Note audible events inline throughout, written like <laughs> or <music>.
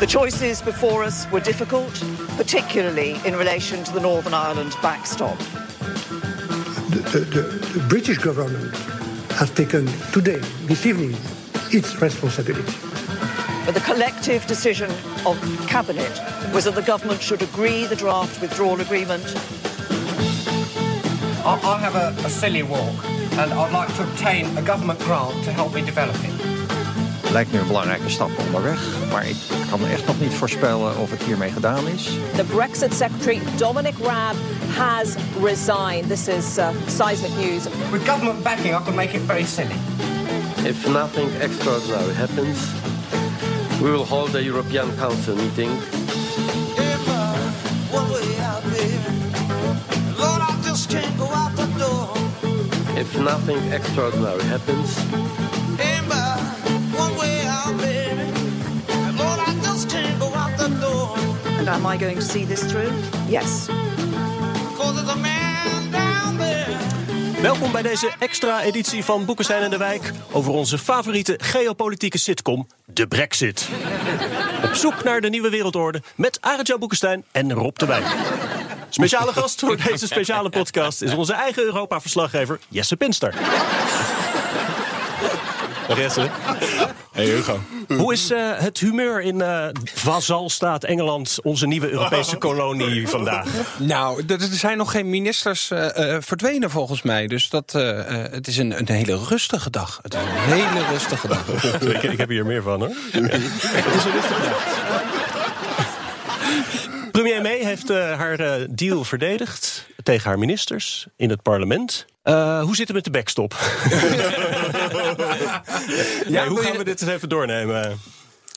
The choices before us were difficult, particularly in relation to the Northern Ireland backstop. The, the, the British government has taken today, this evening, its responsibility. But the collective decision of Cabinet was that the government should agree the draft withdrawal agreement. I, I have a, a silly walk and I'd like to obtain a government grant to help me develop it. Lijkt nu een belangrijke stap onderweg. Maar ik kan echt nog niet voorspellen of het hiermee gedaan is. The Brexit Secretary Dominic Raab has resigned. This is uh, seismic news. With government backing, I could make it very silly. If nothing extraordinary happens, we will hold a European Council meeting. If nothing extraordinary happens, And am I going to see this through? Yes. Welkom bij deze extra editie van Boekenstein en de Wijk over onze favoriete geopolitieke sitcom, de Brexit. Op zoek naar de nieuwe wereldorde met Arend-Jan Boekenstein en Rob de Wijk. Speciale gast voor deze speciale podcast is onze eigen Europa-verslaggever Jesse Pinster. Jesse. Hey Hugo. Hoe is uh, het humeur in uh, vazalstaat Engeland, onze nieuwe Europese kolonie vandaag? Nou, er zijn nog geen ministers uh, verdwenen volgens mij. Dus dat, het is een, een, hele rustige dag. Het is een hele rustige dag. <laughs> ik, ik, heb hier meer van hoor. <laughs> het is een rustige dag. Premier May heeft haar deal verdedigd tegen haar ministers in het parlement. Uh, hoe zit het met de backstop? <laughs> ja, hoe gaan we dit eens even doornemen?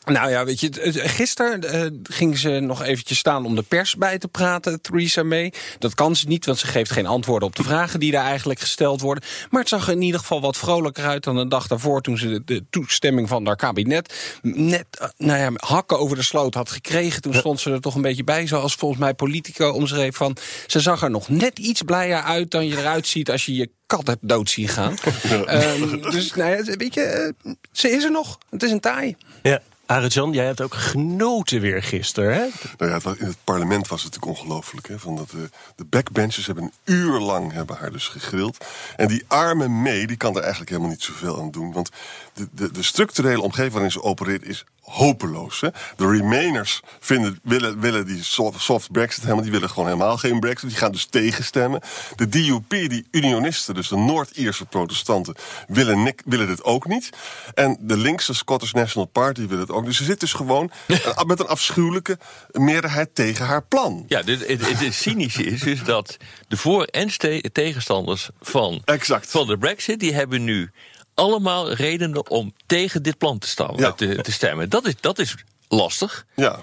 Nou ja, weet je, gisteren uh, ging ze nog eventjes staan om de pers bij te praten, Theresa May. Dat kan ze niet, want ze geeft geen antwoorden op de vragen die daar eigenlijk gesteld worden. Maar het zag er in ieder geval wat vrolijker uit dan de dag daarvoor... toen ze de, de toestemming van haar kabinet net uh, nou ja, hakken over de sloot had gekregen. Toen stond ze er toch een beetje bij, zoals volgens mij Politico omschreef van... ze zag er nog net iets blijer uit dan je eruit ziet als je je kat hebt dood zien gaan. <laughs> um, dus nou ja, weet je, uh, ze is er nog. Het is een taai. Ja. Arjan, jij hebt ook genoten weer gisteren, hè? Nou ja, in het parlement was het natuurlijk ongelooflijk. Van dat de, de backbenchers hebben een uur lang hebben haar dus gegrild. En die arme mee, die kan er eigenlijk helemaal niet zoveel aan doen. Want de, de, de structurele omgeving waarin ze opereert is hopeloos. Hè? De Remainers vinden, willen, willen die soft, soft Brexit helemaal. Die willen gewoon helemaal geen Brexit. Die gaan dus tegenstemmen. De DUP, die unionisten, dus de Noord-Ierse protestanten, willen, willen dit ook niet. En de linkse Scottish National Party wil het ook. Dus ze zit dus gewoon <laughs> met een afschuwelijke meerderheid tegen haar plan. Ja, het, het, het cynische is, is dat de voor- en tegenstanders van, exact. van de Brexit, die hebben nu allemaal redenen om tegen dit plan te, staan, ja. te, te, stemmen. Dat is, dat is lastig. Ja.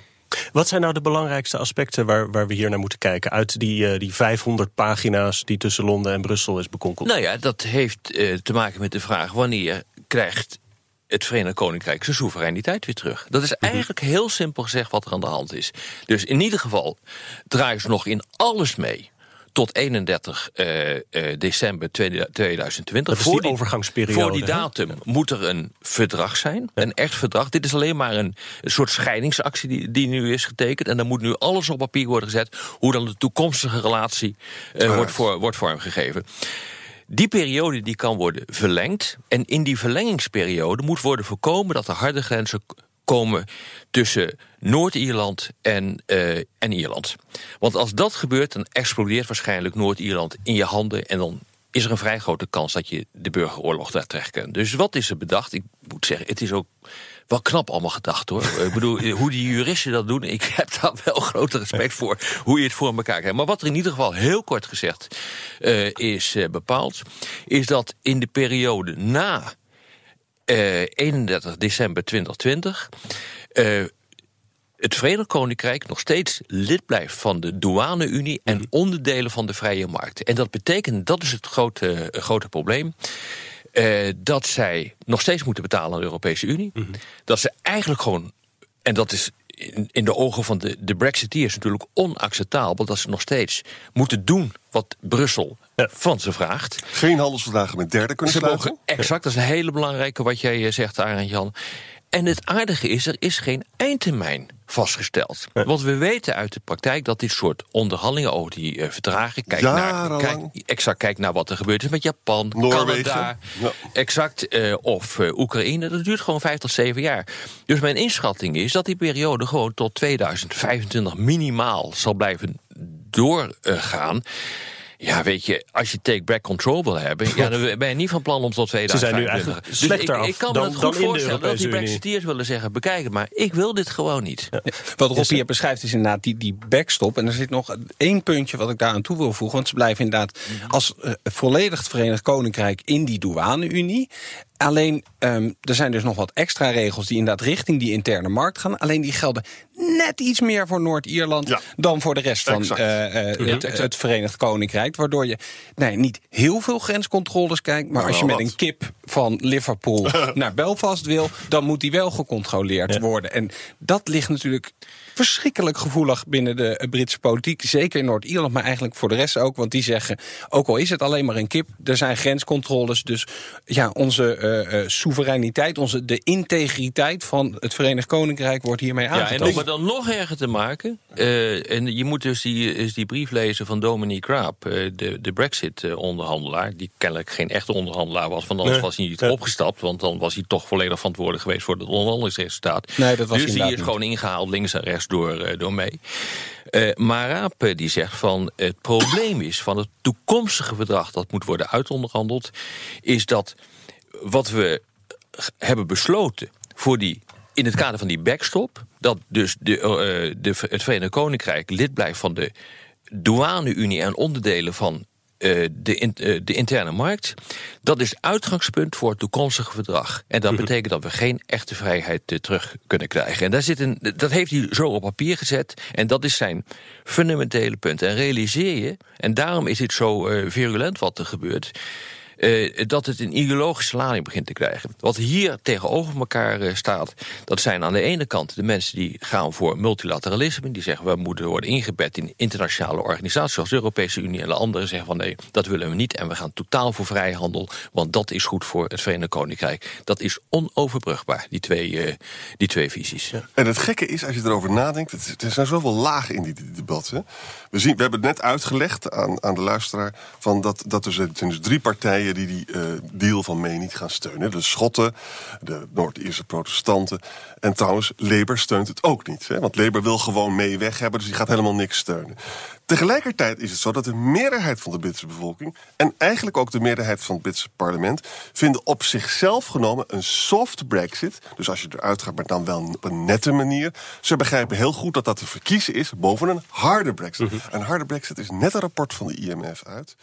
Wat zijn nou de belangrijkste aspecten waar, waar we hier naar moeten kijken? Uit die, uh, die 500 pagina's die tussen Londen en Brussel is bekonkeld. Nou ja, dat heeft uh, te maken met de vraag wanneer krijgt het Verenigd Koninkrijk zijn soevereiniteit weer terug. Dat is eigenlijk heel simpel gezegd wat er aan de hand is. Dus in ieder geval draaien ze nog in alles mee tot 31 uh, uh, december 2020. Dat is voor die overgangsperiode. Voor die datum he? moet er een verdrag zijn, ja. een echt verdrag. Dit is alleen maar een, een soort scheidingsactie die, die, nu is getekend. En dan moet nu alles op papier worden gezet... hoe dan de toekomstige relatie uh, wordt, voor, wordt vormgegeven. Die periode die kan worden verlengd. En in die verlengingsperiode moet worden voorkomen... dat er harde grenzen komen tussen Noord-Ierland en, uh, en Ierland. Want als dat gebeurt, dan explodeert waarschijnlijk Noord-Ierland in je handen... en dan is er een vrij grote kans dat je de burgeroorlog daar terecht kunt. Dus wat is er bedacht? Ik moet zeggen, het is ook wel knap allemaal gedacht hoor. ik bedoel, hoe die juristen dat doen, ik heb daar wel grote respect voor hoe je het voor elkaar krijgt. Maar wat er in ieder geval heel kort gezegd uh, is bepaald, is dat in de periode na 31 december 2020 het Verenigd Koninkrijk nog steeds lid blijft van de douane-Unie en onderdelen van de vrije markt. En dat betekent, dat is het grote, eh, grote probleem. eh, dat zij nog steeds moeten betalen aan de Europese Unie. Dat ze eigenlijk gewoon, en dat is in, in de ogen van de, de Brexiteers natuurlijk onacceptabel, dat ze nog steeds moeten doen wat Brussel van ze vraagt. Geen handelsverdragen met derden kunnen Ze sluiten. mogen, exact, dat is een hele belangrijke wat jij eh, zegt, Arend Jan. En het aardige is, er is geen eindtermijn vastgesteld. Want we weten uit de praktijk dat dit soort onderhandelingen over die eh, verdragen... Kijk naar, kijk, exact kijk naar wat er gebeurd is met Japan, Noorwegen. Canada... Ja. Exact, eh, of eh, Oekraïne. Dat duurt gewoon vijf tot zeven jaar. Dus mijn inschatting is dat die periode gewoon tot 2025 minimaal zal blijven doorgaan. Ja, weet je, als je take back control wil hebben, ja, dan ben je niet van plan om tot <laughs> Ze zijn nu 2025. eigenlijk Dus slechter ik, ik kan me dan- dan goed voorstellen dat die. Brexiteers willen zeggen: bekijk het maar, ik wil dit gewoon niet. Wat Rob hier beschrijft is inderdaad die, die backstop. En er zit nog één puntje wat ik daar aan toe wil voegen. Want ze blijven inderdaad als eh, volledig het Verenigd Koninkrijk in die douane-unie. Alleen, ehm, er zijn dus nog wat extra regels die inderdaad richting die interne markt gaan. Alleen die gelden net iets meer voor Noord-Ierland dan voor de rest van eh, eh, Mhm. het, het Verenigd Koninkrijk. Waardoor je nee, niet heel veel grenscontroles kijkt. Maar Maar als je met wat. een kip van Liverpool <laughs> naar Belfast wil, dan moet die wel gecontroleerd worden. En dat ligt natuurlijk verschrikkelijk gevoelig binnen de eh, Britse politiek. Zeker in Noord-Ierland, maar eigenlijk voor de rest ook. Want die zeggen, ook al is het alleen maar een kip, er zijn grenscontroles. Dus ja, onze eh, eh, soevereiniteit, onze, de integriteit van het Verenigd Koninkrijk wordt hiermee Ja, en aangetast. om het dan nog erger te maken. eh, en je moet dus die, is die brief lezen van Dominique Raab, eh, de, de Brexit-onderhandelaar. Die kennelijk geen echte onderhandelaar was, want anders Nee. was hij niet opgestapt. Want dan was hij toch volledig verantwoordelijk geweest voor het onderhandelingsresultaat. Nee, dat was dus die is niet. gewoon ingehaald links en rechts door, eh, door mee. Eh, maar Raab eh, die zegt van het probleem is van het toekomstige verdrag dat moet worden uitonderhandeld, is dat wat we hebben besloten voor die, in het kader van die backstop, dat dus de, de, het Verenigd Koninkrijk lid blijft van de douane-unie en onderdelen van de, in- eh, de interne markt. Dat is uitgangspunt voor het toekomstige verdrag. En dat betekent dat we geen echte vrijheid eh, terug kunnen krijgen. En daar zit een, dat heeft hij zo op papier gezet. En dat is zijn fundamentele punt. En realiseer je, en daarom is dit zo eh, virulent wat er gebeurt. Eh, dat het een ideologische lading begint te krijgen. Wat hier tegenover elkaar eh, staat, dat zijn aan de ene kant de mensen die gaan voor multilateralisme, die zeggen we moeten worden ingebed in internationale organisaties zoals de Europese Unie, en de anderen zeggen van nee, dat willen we niet en we gaan totaal voor vrijhandel, want dat is goed voor het Verenigd Koninkrijk. Dat is onoverbrugbaar, die twee, eh, die twee visies. En het gekke is, als je erover nadenkt, er zijn zoveel lagen in die, die debat. Hè. We, zien, we hebben het net uitgelegd aan, aan de luisteraar... Van dat, dat er zijn dus drie partijen die die eh, deal van May niet gaan steunen. De Schotten, de Noord-Ierse protestanten. En trouwens, Labour steunt het ook niet. Hè, want Labour wil gewoon May weg hebben, dus die gaat helemaal niks steunen. Tegelijkertijd is het zo dat de meerderheid van de Britse bevolking... en eigenlijk ook de meerderheid van het Britse parlement... vinden op zichzelf genomen een soft brexit. Dus als je eruit gaat, maar dan wel op een nette manier. Ze begrijpen heel goed dat dat te verkiezen is boven een harde brexit. Een harde brexit is net een rapport van de IMF uit.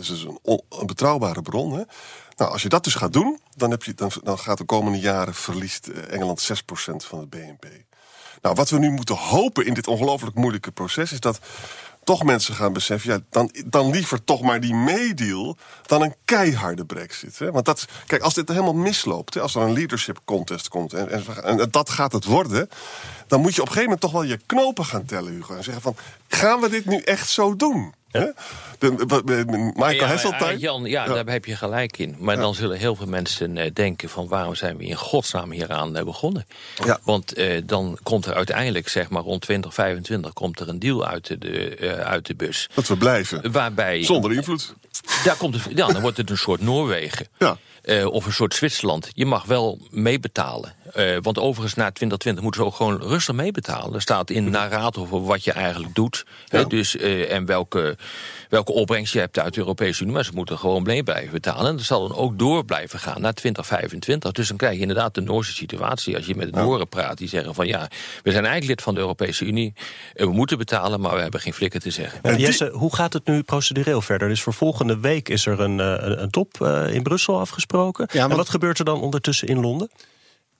Dus dat is een, on- een betrouwbare bron. Hè? Nou, als je dat dus gaat doen, dan, heb je, dan, dan gaat de komende jaren verliest eh, Engeland 6% van het BNP. Nou, wat we nu moeten hopen in dit ongelooflijk moeilijke proces is dat toch mensen gaan beseffen, ja, dan, dan liever toch maar die meedeal dan een keiharde brexit. Hè? Want dat, kijk, als dit helemaal misloopt, hè, als er een leadership contest komt en, en, en dat gaat het worden, dan moet je op een gegeven moment toch wel je knopen gaan tellen, Hugo. En zeggen van, gaan we dit nu echt zo doen? Hè? De, de- de- Michael Ja, maar, Jan, ja, daar heb je gelijk in. Maar dan zullen heel veel mensen eh, denken van waarom zijn we in godsnaam hieraan eh, begonnen? Want eh, dan komt er uiteindelijk, zeg maar rond 2025, komt er een deal uit de, uit de bus. Dat we blijven. Waarbij, Zonder invloed. Daar komt het, ja, dan wordt het een soort Noorwegen. Eh, of een soort Zwitserland. Je mag wel meebetalen. Eh, want overigens na 2020 moeten ze ook gewoon rustig meebetalen. Er staat in narraat over wat je eigenlijk doet. Hè, dus, eh, en welke, welke opbrengst je hebt uit de Europese Unie. Maar ze moeten gewoon mee blijven betalen. En dat zal dan ook door blijven gaan naar 2025. Dus dan krijg je inderdaad de Noorse situatie. Als je met de Nooren praat, die zeggen van ja, we zijn eigenlijk lid van de Europese Unie. En we moeten betalen, maar we hebben geen flikker te zeggen. Ja, Jesse, hoe gaat het nu procedureel verder? Dus voor volgende week is er een, eh, een, een top eh, in Brussel afgesproken. en want- wat gebeurt er dan ondertussen in Londen?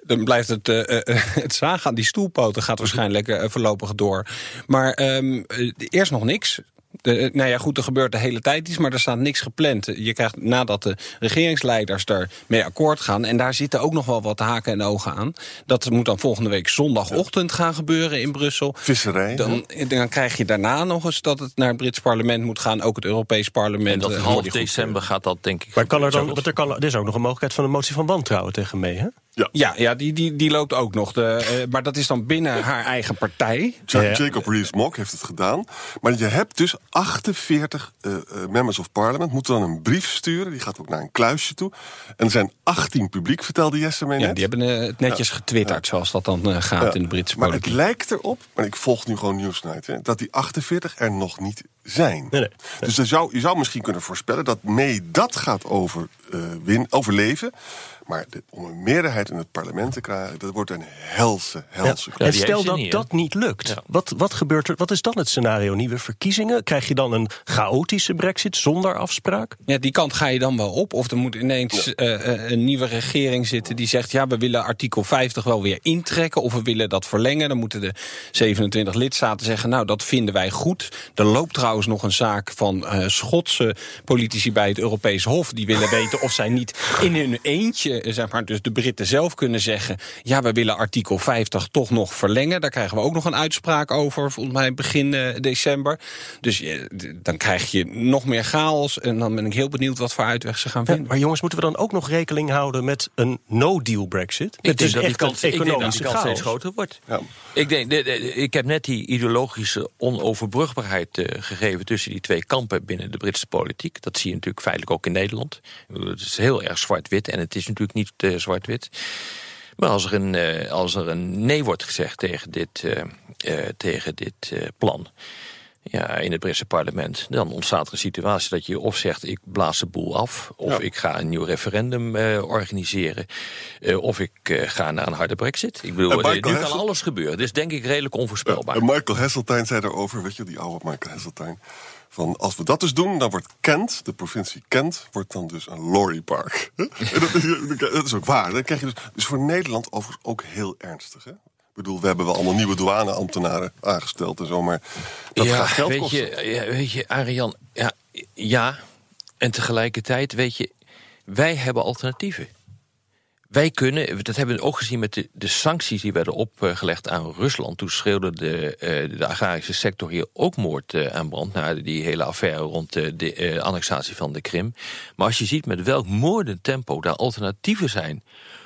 dan blijft het, eh, <laughs> het zagen aan die stoelpoten gaat waarschijnlijk voorlopig door. Maar ehm, eh, eerst nog niks. De, nou ja, goed, er gebeurt de hele tijd iets, maar er staat niks gepland. Je krijgt nadat de regeringsleiders daarmee akkoord gaan... en daar zitten ook nog wel wat haken en ogen aan. Dat moet dan volgende week zondagochtend gaan gebeuren in Brussel. Visserij. Dan, dan krijg je daarna nog eens dat het naar het Brits parlement moet gaan. Ook het Europees parlement. En dat eh, half december gaat dat denk ik. Maar kan er dan, er, kan, er is ook nog een mogelijkheid van een motie van wantrouwen tegen mee, hè? Ja, ja, die, die, die loopt ook nog. De, eh, maar dat is dan binnen haar eigen partij. Ja, Jacob Rees-Mogg heeft het gedaan. Maar je hebt dus 48 eh, eh, members of parliament moeten dan een brief sturen. Die gaat ook naar een kluisje toe. En er zijn 18 publiek, vertelde Jesse mij net. Ja, die hebben het netjes getwitterd, zoals dat dan gaat Ja, in de Britse Maar politiek. het lijkt erop, maar ik volg nu gewoon Newsnight... Hè, dat die 48 er nog niet zijn. Dus er zou, je zou misschien kunnen voorspellen dat May dat gaat over, eh, win, overleven... Maar de- om een meerderheid in het parlement te krijgen... dat wordt een helse, helse en stel dat dat niet lukt, wat, wat gebeurt er? Wat is dan het scenario? Nieuwe verkiezingen? Krijg je dan een chaotische brexit zonder afspraak? Ja, die kant ga je dan wel op. Of er moet ineens eh, eh, een nieuwe regering zitten die zegt... ja, we willen artikel 50 wel weer intrekken of we willen dat verlengen. Dan moeten de 27 lidstaten zeggen, nou, dat vinden wij goed. Er loopt trouwens nog een zaak van eh, Schotse politici bij het Europees Hof... die willen weten of zij niet in hun eentje, zeg maar, dus de Britten zelf kunnen zeggen... ja, we willen artikel 50 toch nog verlengen. Daar krijgen we ook nog een uitspraak over, volgens mij begin eh, december. Dus eh, dan krijg je nog meer chaos. En dan ben ik heel benieuwd wat voor uitweg ze gaan vinden. Maar jongens, moeten we dan ook nog rekening houden met een no-deal brexit? Ik denk is dat die kans, economische kans steeds groter wordt. Ik, denk, de- de- ik heb net die ideologische onoverbrugbaarheid eh, gegeven tussen die twee kampen binnen de Britse politiek. Dat zie je natuurlijk feitelijk ook in Nederland. Het is heel erg zwart-wit en het is natuurlijk niet eh, zwart-wit. Maar als er, een, eh, als er een nee wordt gezegd tegen dit, eh, tegen dit plan ja, in het Britse parlement... dan ontstaat er een situatie dat je of zegt... ik blaas de boel af, of ik ga een nieuw referendum organiseren... of ik ga naar een harde brexit. Ik bedoel, nu kan alles gebeuren. Dus denk ik redelijk onvoorspelbaar. En Michael Heseltine zei daarover, weet je, die oude Michael Heseltine... van als we dat dus doen, dan wordt Kent, de provincie Kent... wordt dan dus een lorrypark. dat, is, dat is ook waar. Dan krijg je dus, dus voor Nederland overigens ook heel ernstig. Hè? Ik bedoel, we hebben wel allemaal nieuwe douaneambtenaren aangesteld en zo... maar dat ja, gaat geld weet kosten. Je, ja, weet je, Arjan, ja, ja, en tegelijkertijd, weet je, wij hebben alternatieven. Wij kunnen, dat hebben we ook gezien met de, de sancties die werden opgelegd aan Rusland. Toen schreeuwde de, eh, de agrarische sector hier ook moord eh, aan brand. Na die hele affaire rond de, de eh, annexatie van de Krim. Maar als je ziet met welk moordend tempo daar alternatieven zijn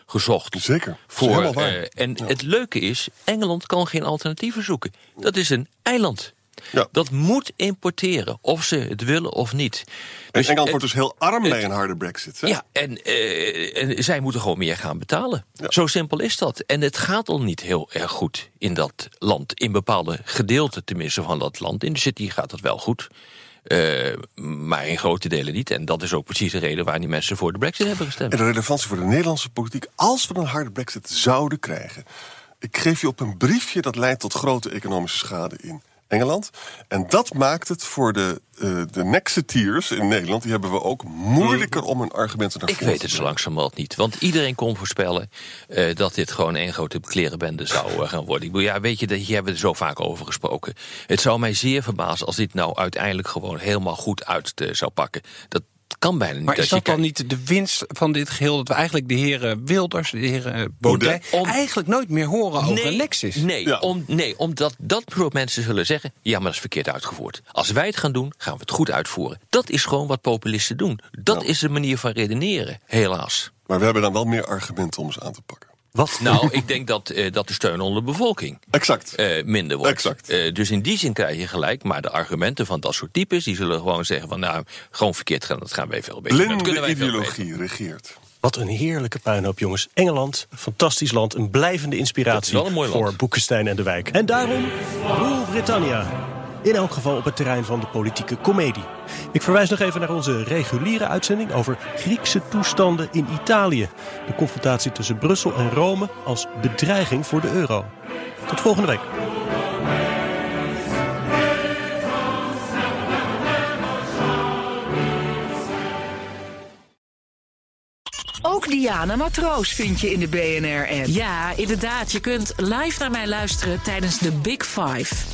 gezocht. Zeker. Voor, eh, en het leuke is, Engeland kan geen alternatieven zoeken. Dat is een eiland. Dat moet importeren, of ze het willen of niet. En Dus Engeland het- wordt dus heel arm het- bij een harde brexit. Hè? ja, en, eh, en zij moeten gewoon meer gaan betalen. Zo simpel is dat. En het gaat al niet heel erg goed in dat land. In bepaalde gedeelten tenminste van dat land. In de city gaat het wel goed. Eh, maar in grote delen niet. En dat is ook precies de reden waar die mensen voor de brexit hebben gestemd. En de relevantie voor de Nederlandse politiek, als we een harde brexit zouden krijgen. Ik geef je op een briefje dat leidt tot grote economische schade in Engeland. En dat maakt het voor de, eh de Nexiteers in Nederland, die hebben we ook moeilijker om hun argumenten naar Ik voren weet het zo langzamerhand niet. Want iedereen kon voorspellen eh, dat dit gewoon één grote klerenbende zou eh, gaan worden. Ik bedoel, ja, weet je, dat- hier hebben we er zo vaak over gesproken. Het zou mij zeer verbazen als dit nou uiteindelijk gewoon helemaal goed uit zou pakken. Dat kan bijna niet. Maar is je dat dan niet de winst van dit geheel? Dat we eigenlijk de heren Wilders, de heren Baudet... Om- eigenlijk nooit meer horen over een Lexis. Nee, om, nee, omdat dat soort mensen zullen zeggen... ja, maar dat is verkeerd uitgevoerd. Als wij het gaan doen, gaan we het goed uitvoeren. Dat is gewoon wat populisten doen. Dat is een manier van redeneren, helaas. Maar we hebben dan wel meer argumenten om ze aan te pakken. Wat? Nou, ik denk dat, eh, dat de steun onder de bevolking exact. minder wordt. Exact. Eh, dus in die zin krijg je gelijk. Maar de argumenten van dat soort types... die zullen gewoon zeggen van... nou, gewoon verkeerd gaan, dat gaan wij veel beter. Dat kunnen Blinde wij veel beter. ideologie regeert. Wat een heerlijke puinhoop, jongens. Engeland, fantastisch land. Een blijvende inspiratie een voor Boekenstein en de Wijk. En daarom Rule Britannia. In elk geval op het terrein van de politieke komedie. Ik verwijs nog even naar onze reguliere uitzending over Griekse toestanden in Italië. De confrontatie tussen Brussel en Rome als bedreiging voor de euro. Tot volgende week. Ook Diana Matroos vind je in de BNR-app. Ja, inderdaad. Je kunt live naar mij luisteren tijdens de Big Five.